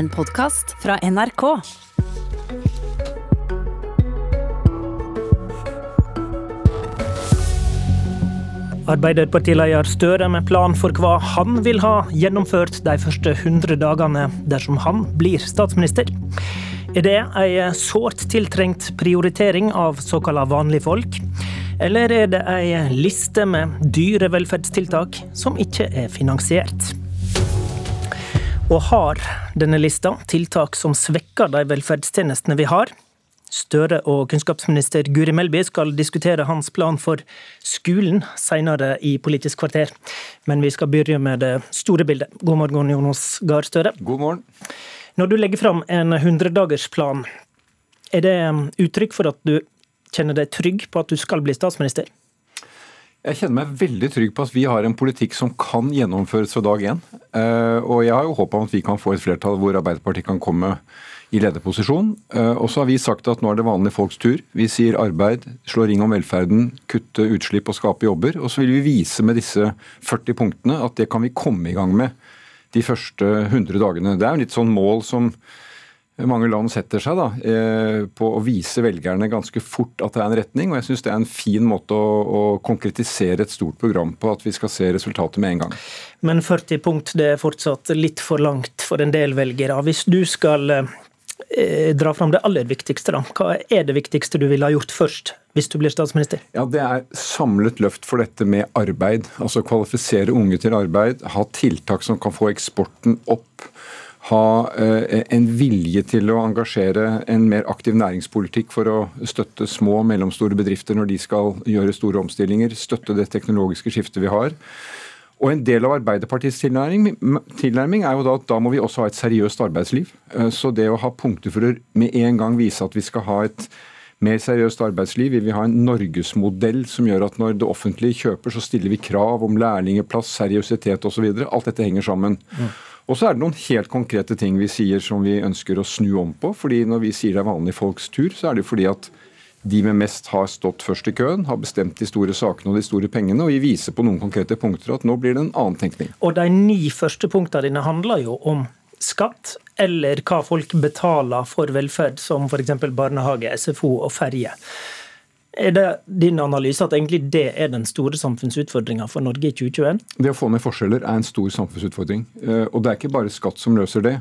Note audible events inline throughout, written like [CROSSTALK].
En podkast fra NRK. Arbeiderpartileder Støre med plan for hva han vil ha gjennomført de første 100 dagene dersom han blir statsminister. Er det ei sårt tiltrengt prioritering av såkalla vanlige folk? Eller er det ei liste med dyre velferdstiltak som ikke er finansiert? Og har denne lista tiltak som svekker de velferdstjenestene vi har? Støre og kunnskapsminister Guri Melby skal diskutere hans plan for skolen senere i Politisk kvarter. Men vi skal begynne med det store bildet. God morgen, Jonas Gahr Støre. God morgen. Når du legger fram en 100-dagersplan, er det uttrykk for at du kjenner deg trygg på at du skal bli statsminister? Jeg kjenner meg veldig trygg på at vi har en politikk som kan gjennomføres fra dag én. Eh, og jeg har jo håp om at vi kan få et flertall hvor Arbeiderpartiet kan komme i lederposisjon. Eh, og så har vi sagt at nå er det vanlige folks tur. Vi sier arbeid, slå ring om velferden, kutte utslipp og skape jobber. Og så vil vi vise med disse 40 punktene at det kan vi komme i gang med de første 100 dagene. Det er jo litt sånn mål som mange land setter seg da, eh, på å vise velgerne ganske fort at det er en retning. og Jeg synes det er en fin måte å, å, konkretisere et stort program på, at vi skal se resultatet med en gang. Men 40 punkt det er fortsatt litt for langt for en del velgere. Hvis du skal Eh, dra fram det aller viktigste. da. Hva er det viktigste du ville ha gjort først, hvis du blir statsminister? Ja, Det er samlet løft for dette med arbeid. Altså kvalifisere unge til arbeid. Ha tiltak som kan få eksporten opp. Ha eh, en vilje til å engasjere en mer aktiv næringspolitikk for å støtte små og mellomstore bedrifter når de skal gjøre store omstillinger. Støtte det teknologiske skiftet vi har. Og En del av Arbeiderpartiets tilnærming, tilnærming, er jo da at da må vi også ha et seriøst arbeidsliv. Eh, så det å ha punkter for å med en gang vise at vi skal ha et mer seriøst arbeidsliv, vi vil ha en norgesmodell som gjør at når det offentlige kjøper, så stiller vi krav om lærlingeplass, seriøsitet osv. Alt dette henger sammen. Mm. Og så er det noen helt konkrete ting vi sier som vi ønsker å snu om på. fordi Når vi sier det er vanlige folks tur, så er det fordi at de med mest har stått først i køen, har bestemt de store sakene og de store pengene. Og vi viser på noen konkrete punkter at nå blir det en annen tenkning. Og de ni første punktene dine handler jo om skatt, eller hva folk betaler for velferd, som f.eks. barnehage, SFO og ferje. Er det din analyse at egentlig det er den store samfunnsutfordringa for Norge i 2021? Det å få ned forskjeller er en stor samfunnsutfordring. Eh, og det er ikke bare skatt som løser det.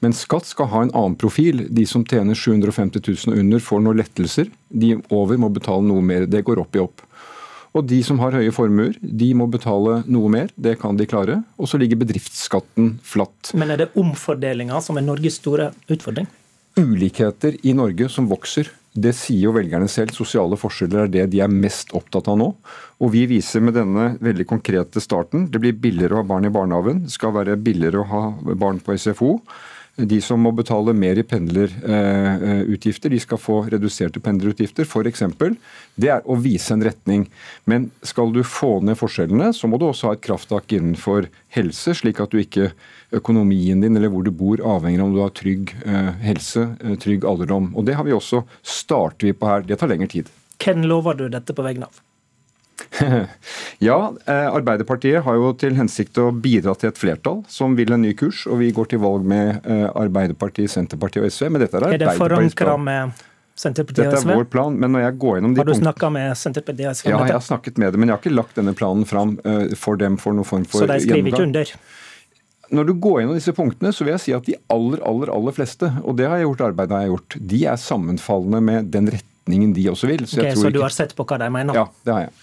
Men skatt skal ha en annen profil. De som tjener 750 000 og under, får noen lettelser. De over må betale noe mer. Det går opp i opp. Og de som har høye formuer, de må betale noe mer. Det kan de klare. Og så ligger bedriftsskatten flatt. Men er det omfordelinga som er Norges store utfordring? Ulikheter i Norge som vokser. Det sier jo velgerne selv. Sosiale forskjeller er det de er mest opptatt av nå. Og vi viser med denne veldig konkrete starten det blir billigere å ha barn i barnehagen. Det skal være billigere å ha barn på SFO. De som må betale mer i pendlerutgifter, de skal få reduserte pendlerutgifter. F.eks. Det er å vise en retning. Men skal du få ned forskjellene, så må du også ha et krafttak innenfor helse, slik at du ikke økonomien din eller hvor du bor avhenger av om du har trygg eh, helse, eh, trygg alderdom. Og Det har vi også starter vi på her. Det tar lengre tid. Hvem lover du dette på vegne av? [LAUGHS] ja, eh, Arbeiderpartiet har jo til hensikt å bidra til et flertall som vil en ny kurs. Og vi går til valg med eh, Arbeiderpartiet, Senterpartiet og SV. Men dette er, er det forankra med Senterpartiet og SV? Dette er vår plan, men når jeg går gjennom de Har du snakka med Senterpartiet og SV? Ja, jeg har snakket med dem, men jeg har ikke lagt denne planen fram uh, for dem for noen form for gjennomgang. Så de skriver ikke under? Når du går gjennom disse punktene, så vil jeg si at de aller, aller, aller fleste, og det har jeg gjort, arbeidet jeg har gjort, de er sammenfallende med den retningen de også vil. Så, okay, så du har sett på hva de mener? Ja, det har jeg.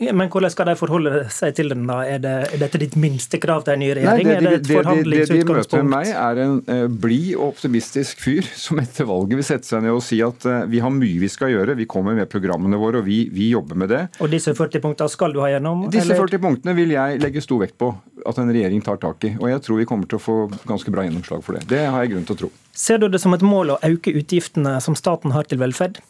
Men hvordan skal de forholde seg til den? da? Er, det, er dette ditt minste krav til en ny regjering? Nei, det, det, det, det, de møter med meg, er en uh, blid og optimistisk fyr [LAUGHS] som etter valget vil sette seg ned og si at uh, vi har mye vi skal gjøre, vi kommer med programmene våre og vi, vi jobber med det. Og disse 40 punktene skal du ha gjennom? Disse eller? 40 punktene vil jeg legge stor vekt på at en regjering tar tak i. Og jeg tror vi kommer til å få ganske bra gjennomslag for det. Det har jeg grunn til å tro. Ser du det som et mål å øke utgiftene som staten har til velferd?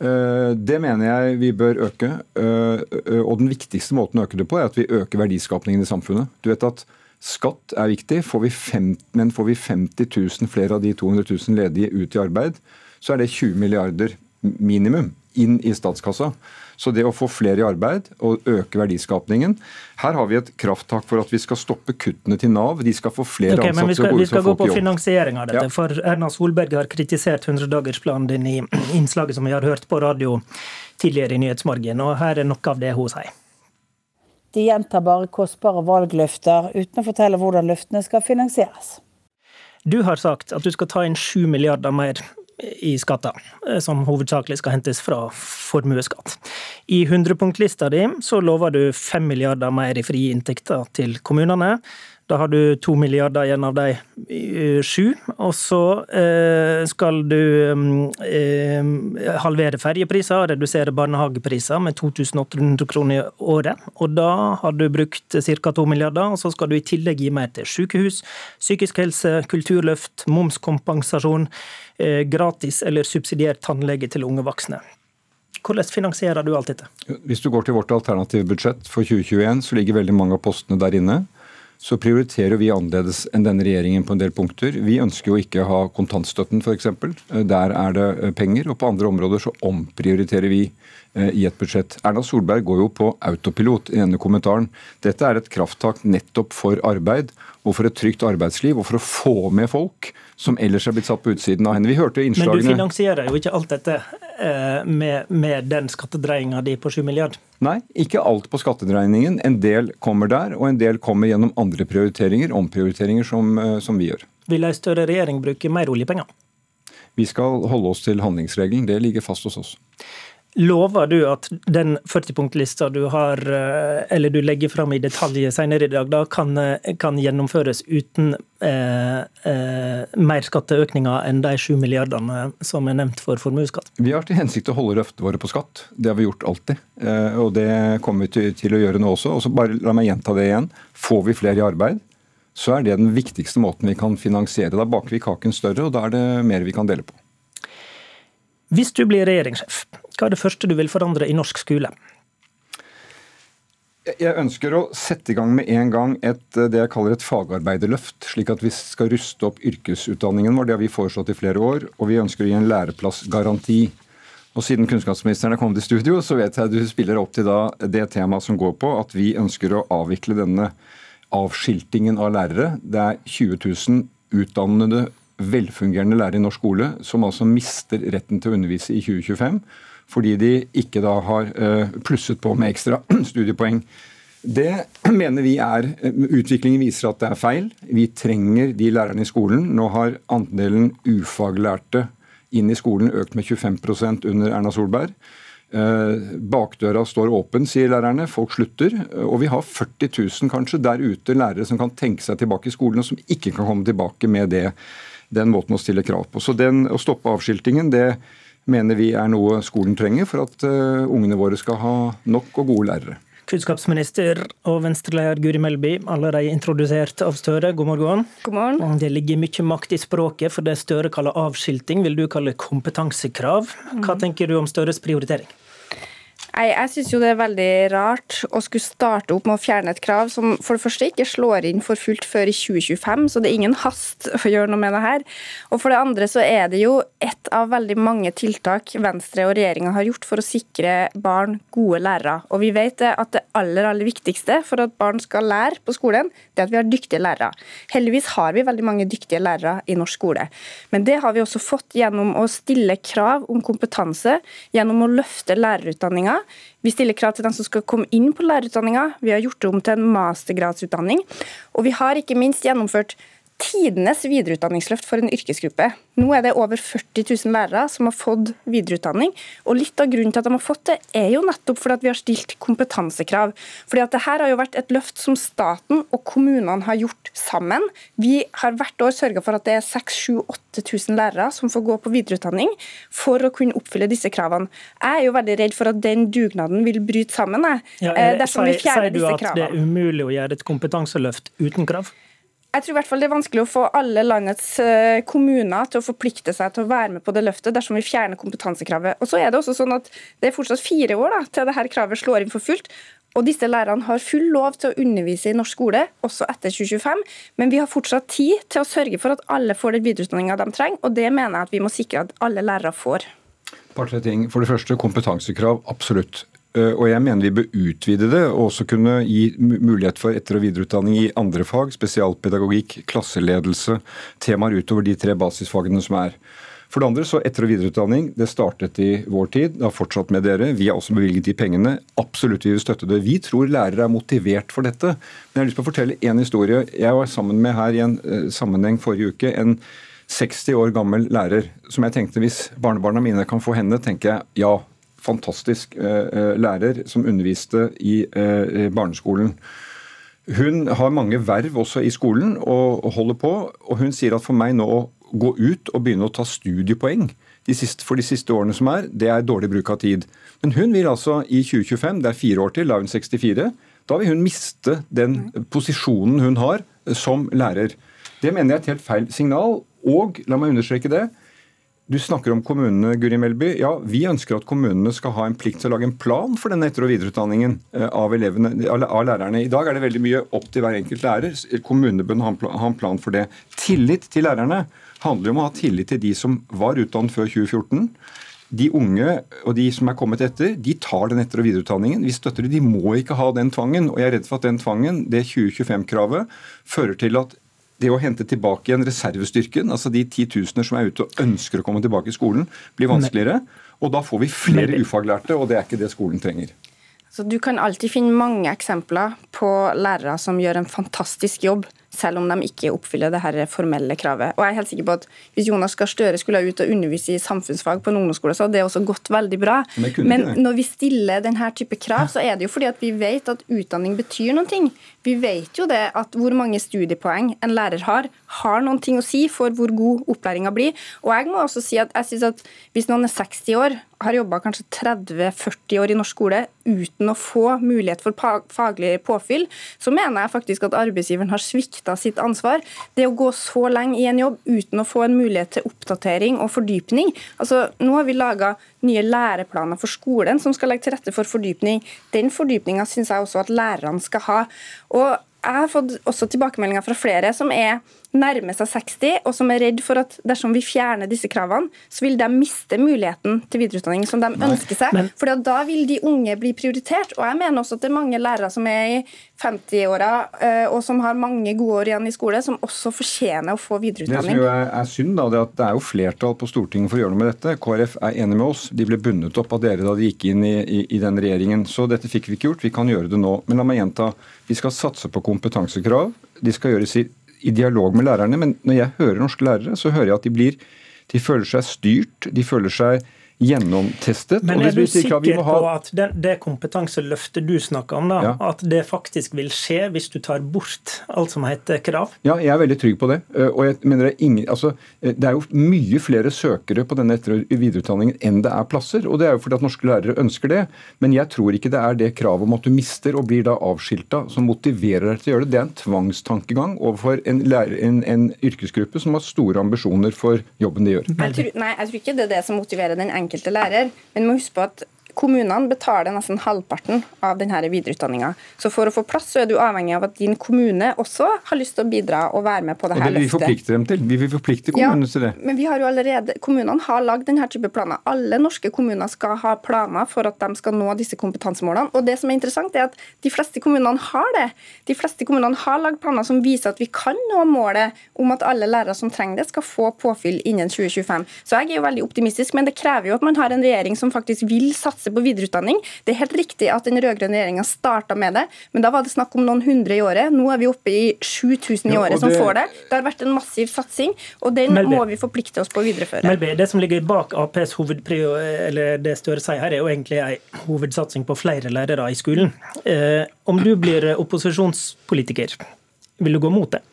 Eh, det mener jeg vi bør øke. Eh, eh, og den viktigste måten å øke det på, er at vi øker verdiskapningen i samfunnet. Du vet at Skatt er viktig, får fem, men får vi 50 000 flere av de 200 000 ledige ut i arbeid, så er det 20 milliarder minimum inn i statskassa. Så det å få flere i arbeid og øke verdiskapningen Her har vi et krafttak for at vi skal stoppe kuttene til Nav. De skal få flere okay, ansatte. Men vi skal, vi skal gå på finansiering av dette. Ja. For Erna Solberg har kritisert 100-dagersplanen din i [CLEARS THROAT] innslaget som vi har hørt på radio tidligere i Nyhetsmorgen, og her er noe av det hun sier. De gjentar bare kostbare valgløfter uten å fortelle hvordan løftene skal finansieres. Du har sagt at du skal ta inn 7 milliarder mer i skatter, eh, som hovedsakelig skal hentes fra formuesskatt. I 100-punktlista di så lover du 5 milliarder mer i frie inntekter til kommunene. Da har du to milliarder igjen av de eh, sju. Og så eh, skal du eh, halvere ferjepriser og redusere barnehagepriser med 2800 kroner i året. Og da har du brukt ca. to milliarder, og så skal du i tillegg gi mer til sykehus, psykisk helse, kulturløft, momskompensasjon, gratis eller subsidiert tannlege til unge voksne. Hvordan finansierer du alt dette? Hvis du går til vårt alternative budsjett for 2021, så ligger veldig mange av postene der inne så prioriterer vi annerledes enn denne regjeringen på en del punkter. Vi ønsker jo ikke å ha kontantstøtten f.eks. Der er det eh, penger. Og på andre områder så omprioriterer vi eh, i et budsjett. Erna Solberg går jo på autopilot i denne kommentaren. Dette er et krafttak nettopp for arbeid og for et trygt arbeidsliv og for å få med folk som ellers er blitt satt på utsiden av henne. Vi hørte innslagene... Men du finansierer jo ikke alt dette eh, med, med den skattedreiinga di på 7 milliard? Nei, ikke alt på skattedregningen. En del kommer der, og en del kommer gjennom andre prioriteringer, omprioriteringer som, eh, som vi gjør. Vil ei større regjering bruke mer oljepenger? Vi skal holde oss til handlingsregelen. Det ligger fast hos oss. Lover du at den 40-punktlista du har, eh, eller du legger fram i detalj senere i dag, da kan, eh, kan gjennomføres uten eh, eh, mer skatteøkninger enn de 7 milliardene som er nevnt for formuesskatt? Vi har til hensikt å holde løftene våre på skatt. Det har vi gjort alltid. Eh, og det kommer vi til, til å gjøre nå også. Og så bare La meg gjenta det igjen. Får vi flere i arbeid, så er det den viktigste måten vi kan finansiere. Da baker vi kaken større, og da er det mer vi kan dele på. Hvis du blir regjeringssjef, hva er det første du vil forandre i norsk skole? Jeg ønsker å sette i gang med en gang et, det jeg kaller et fagarbeiderløft, slik at vi skal ruste opp yrkesutdanningen vår. Det har vi foreslått i flere år. Og vi ønsker å gi en læreplassgaranti. Og Siden kunnskapsministeren er kommet i studio, så vet jeg du spiller opp til det temaet som går på at vi ønsker å avvikle denne avskiltingen av lærere. Det er 20 000 utdannede velfungerende lærere i norsk skole som altså mister retten til å undervise i 2025 fordi de ikke da har eh, plusset på med ekstra [CLEARS THROAT] studiepoeng. Det mener vi er Utviklingen viser at det er feil. Vi trenger de lærerne i skolen. Nå har andelen ufaglærte inn i skolen økt med 25% under Erna Solberg. Eh, bakdøra står åpen, sier lærerne. Folk slutter. Og vi har 40 000 kanskje der ute lærere som kan tenke seg tilbake i skolen, og som ikke kan komme tilbake med det den måten å stille krav på. Så den, Å stoppe avskiltingen det mener vi er noe skolen trenger for at uh, ungene våre skal ha nok og gode lærere. Kunnskapsminister og Venstre-leder Guri Melby, allerede introdusert av Støre, god morgen. God morgen. Det ligger mye makt i språket, for det Støre kaller avskilting, vil du kalle kompetansekrav. Hva mm. tenker du om Støres prioritering? Nei, Jeg syns det er veldig rart å skulle starte opp med å fjerne et krav som for det første ikke slår inn for fullt før i 2025, så det er ingen hast å gjøre noe med det her. Og for det andre så er det jo ett av veldig mange tiltak Venstre og regjeringa har gjort for å sikre barn gode lærere. Og vi vet at det aller, aller viktigste for at barn skal lære på skolen, det er at vi har dyktige lærere. Heldigvis har vi veldig mange dyktige lærere i norsk skole. Men det har vi også fått gjennom å stille krav om kompetanse, gjennom å løfte lærerutdanninga vi stiller krav til dem som skal komme inn på lærerutdanninga. Vi har gjort det om til en mastergradsutdanning. Og vi har ikke minst gjennomført tidenes videreutdanningsløft for en yrkesgruppe. Nå er det over 40 000 lærere som har fått videreutdanning. og Litt av grunnen til at de har fått det, er jo nettopp fordi at vi har stilt kompetansekrav. Fordi at det her har jo vært et løft som staten og kommunene har gjort sammen. Vi har hvert år sørga for at det er 6000-8000 lærere som får gå på videreutdanning for å kunne oppfylle disse kravene. Jeg er jo veldig redd for at den dugnaden vil bryte sammen ja, eh, dersom vi fjerner disse kravene. Sier du at det er umulig å gjøre et kompetanseløft uten krav? Jeg tror i hvert fall det er vanskelig å få alle landets eh, kommuner til å forplikte seg til å være med på det løftet dersom vi fjerner kompetansekravet. Og så er Det også sånn at det er fortsatt fire år da, til dette kravet slår inn for fullt. Og disse lærerne har full lov til å undervise i norsk skole, også etter 2025. Men vi har fortsatt tid til å sørge for at alle får den videreutdanninga de trenger, og det mener jeg at vi må sikre at alle lærere får. Par, tre ting. For det første, kompetansekrav. Absolutt. Eh, og jeg mener vi bør utvide det, og også kunne gi mulighet for etter- og videreutdanning i andre fag. Spesialpedagogikk, klasseledelse, temaer utover de tre basisfagene som er. For det andre så etter- og videreutdanning. Det startet i vår tid. Det har fortsatt med dere. Vi har også bevilget de pengene. Absolutt vi vil støtte det. Vi tror lærere er motivert for dette. Men jeg har lyst til å fortelle én historie. Jeg var sammen med her i en uh, sammenheng forrige uke. en 60 år gammel lærer som jeg tenkte hvis barnebarna mine kan få henne, tenker jeg ja, fantastisk uh, lærer som underviste i uh, barneskolen. Hun har mange verv også i skolen og holder på, og hun sier at for meg nå å gå ut og begynne å ta studiepoeng de siste, for de siste årene som er, det er dårlig bruk av tid. Men hun vil altså i 2025, det er fire år til, da er hun 64, da vil hun miste den posisjonen hun har som lærer. Det mener jeg er et helt feil signal. Og la meg understreke det, du snakker om kommunene, Guri Melby. Ja, Vi ønsker at kommunene skal ha en plikt til å lage en plan for denne etter- og videreutdanningen eh, av, elevene, av lærerne. I dag er det veldig mye opp til hver enkelt lærer. Kommunene bør ha en plan for det. Tillit til lærerne handler om å ha tillit til de som var utdannet før 2014. De unge og de som er kommet etter, de tar den etter- og videreutdanningen. Vi støtter det. De må ikke ha den tvangen. Og jeg er redd for at den tvangen, det 2025-kravet, fører til at det å hente tilbake igjen reservestyrken, altså de titusener som er ute og ønsker å komme tilbake i skolen, blir vanskeligere. Og da får vi flere ufaglærte, og det er ikke det skolen trenger. Så Du kan alltid finne mange eksempler på lærere som gjør en fantastisk jobb selv om de ikke oppfyller det her formelle kravet. Og jeg er helt sikker på at Hvis Jonas Gahr Støre skulle ut og undervise i samfunnsfag på en ungdomsskole, så hadde det også gått veldig bra. Men, når vi stiller denne type krav, så er det jo fordi at vi vet at utdanning betyr noe. Vi vet jo det at hvor mange studiepoeng en lærer har, har noen ting å si for hvor god opplæringa blir. Og jeg må også si at jeg synes at hvis noen er 60 år, har jobba kanskje 30-40 år i norsk skole uten å få mulighet for faglig påfyll, så mener jeg faktisk at arbeidsgiveren har svikta sitt ansvar. Det å gå så lenge i en jobb uten å få en mulighet til oppdatering og fordypning. Altså, nå har vi laga nye læreplaner for skolen som skal legge til rette for fordypning. Den fordypninga syns jeg også at lærerne skal ha. Og jeg har fått også tilbakemeldinger fra flere som er nærmer seg 60, og som er redd for at dersom vi fjerner disse kravene, så vil de miste muligheten til videreutdanning som de Nei. ønsker seg. Men, for da vil de unge bli prioritert. Og jeg mener også at det er mange lærere som er i 50-åra eh, og som har mange gode år igjen i skole, som også fortjener å få videreutdanning. Det som jo er, er synd, da, det er at det er jo flertall på Stortinget for å gjøre noe med dette. KrF er enig med oss. De ble bundet opp av dere da de gikk inn i, i, i den regjeringen. Så dette fikk vi ikke gjort. Vi kan gjøre det nå. Men la meg gjenta. Vi skal satse på kompetansekrav. De skal gjøres i i dialog med lærerne. Men når jeg hører norske lærere, så hører jeg at de, blir, de føler seg styrt. De føler seg gjennomtestet. Men er du sikker på at det, det kompetanseløftet du snakker om, da, ja. at det faktisk vil skje hvis du tar bort alt som heter krav? Ja, jeg er veldig trygg på det. Eh, og jeg mener Det er, ingen, altså, eh, det er jo mye flere søkere på denne etter- og videreutdanningen enn det er plasser. og Det er jo fordi at norske lærere ønsker det. Men jeg tror ikke det er det kravet om at du mister og blir da avskilta som motiverer deg til å gjøre det. Det er en tvangstankegang overfor en, lærer, en, en yrkesgruppe som har store ambisjoner for jobben de gjør. Jeg tror, nei, jeg tror ikke det er det som motiverer den enkelte enkelte lærer. Men må huske på at Kommunene betaler nesten halvparten av denne videreutdanninga. Så for å få plass så er du avhengig av at din kommune også har lyst til å bidra og være med på det her løftet. Og det vil vi forplikte dem til. Vi vil forplikte kommunene ja, til det. Men vi har jo allerede, kommunene har lagd denne type planer. Alle norske kommuner skal ha planer for at de skal nå disse kompetansemålene. Og det som er interessant, er at de fleste kommunene har det. De fleste kommunene har lagd planer som viser at vi kan nå målet om at alle lærere som trenger det, skal få påfyll innen 2025. Så jeg er jo veldig optimistisk, men det krever jo at man har en regjering som faktisk vil satse satse på videreutdanning. Det er helt riktig at den rød-grønne regjeringa starta med det, men da var det snakk om noen hundre i året. Nå er vi oppe i 7000 i året ja, som får det. Det har vært en massiv satsing, og den Melby. må vi forplikte oss på å videreføre. Melby, det som ligger bak Aps hovedprio, eller det Støre sier her, er jo egentlig en hovedsatsing på flere lærere i skolen. Eh, om du blir opposisjonspolitiker, vil du gå mot det?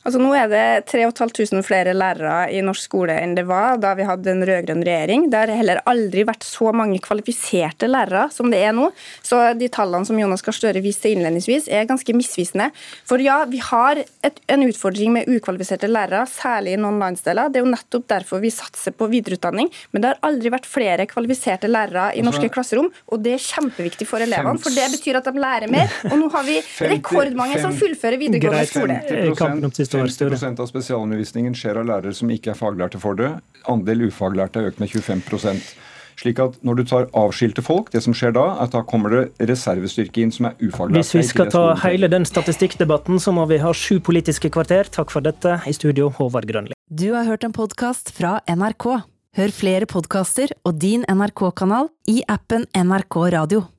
Altså Nå er det 3500 flere lærere i norsk skole enn det var da vi hadde en rød-grønn regjering. Det har heller aldri vært så mange kvalifiserte lærere som det er nå. Så de tallene som Jonas Gahr Støre viste innledningsvis, er ganske misvisende. For ja, vi har et, en utfordring med ukvalifiserte lærere, særlig i noen landsdeler. Det er jo nettopp derfor vi satser på videreutdanning. Men det har aldri vært flere kvalifiserte lærere i norske altså, klasserom, og det er kjempeviktig for elevene. For det betyr at de lærer mer. Og nå har vi [LAUGHS] rekordmange som fullfører videregående skole står 50 av spesialundervisningen skjer av lærere som ikke er faglærte for det. Andel ufaglærte er økt med 25 Slik at når du tar avskilte folk, det som skjer da, er at da kommer det reservestyrke inn som er ufaglært. Hvis vi skal ta hele den statistikkdebatten, så må vi ha sju politiske kvarter. Takk for dette. I studio, Håvard Grønli. Du har hørt en podkast fra NRK. Hør flere podkaster og din NRK-kanal i appen NRK Radio.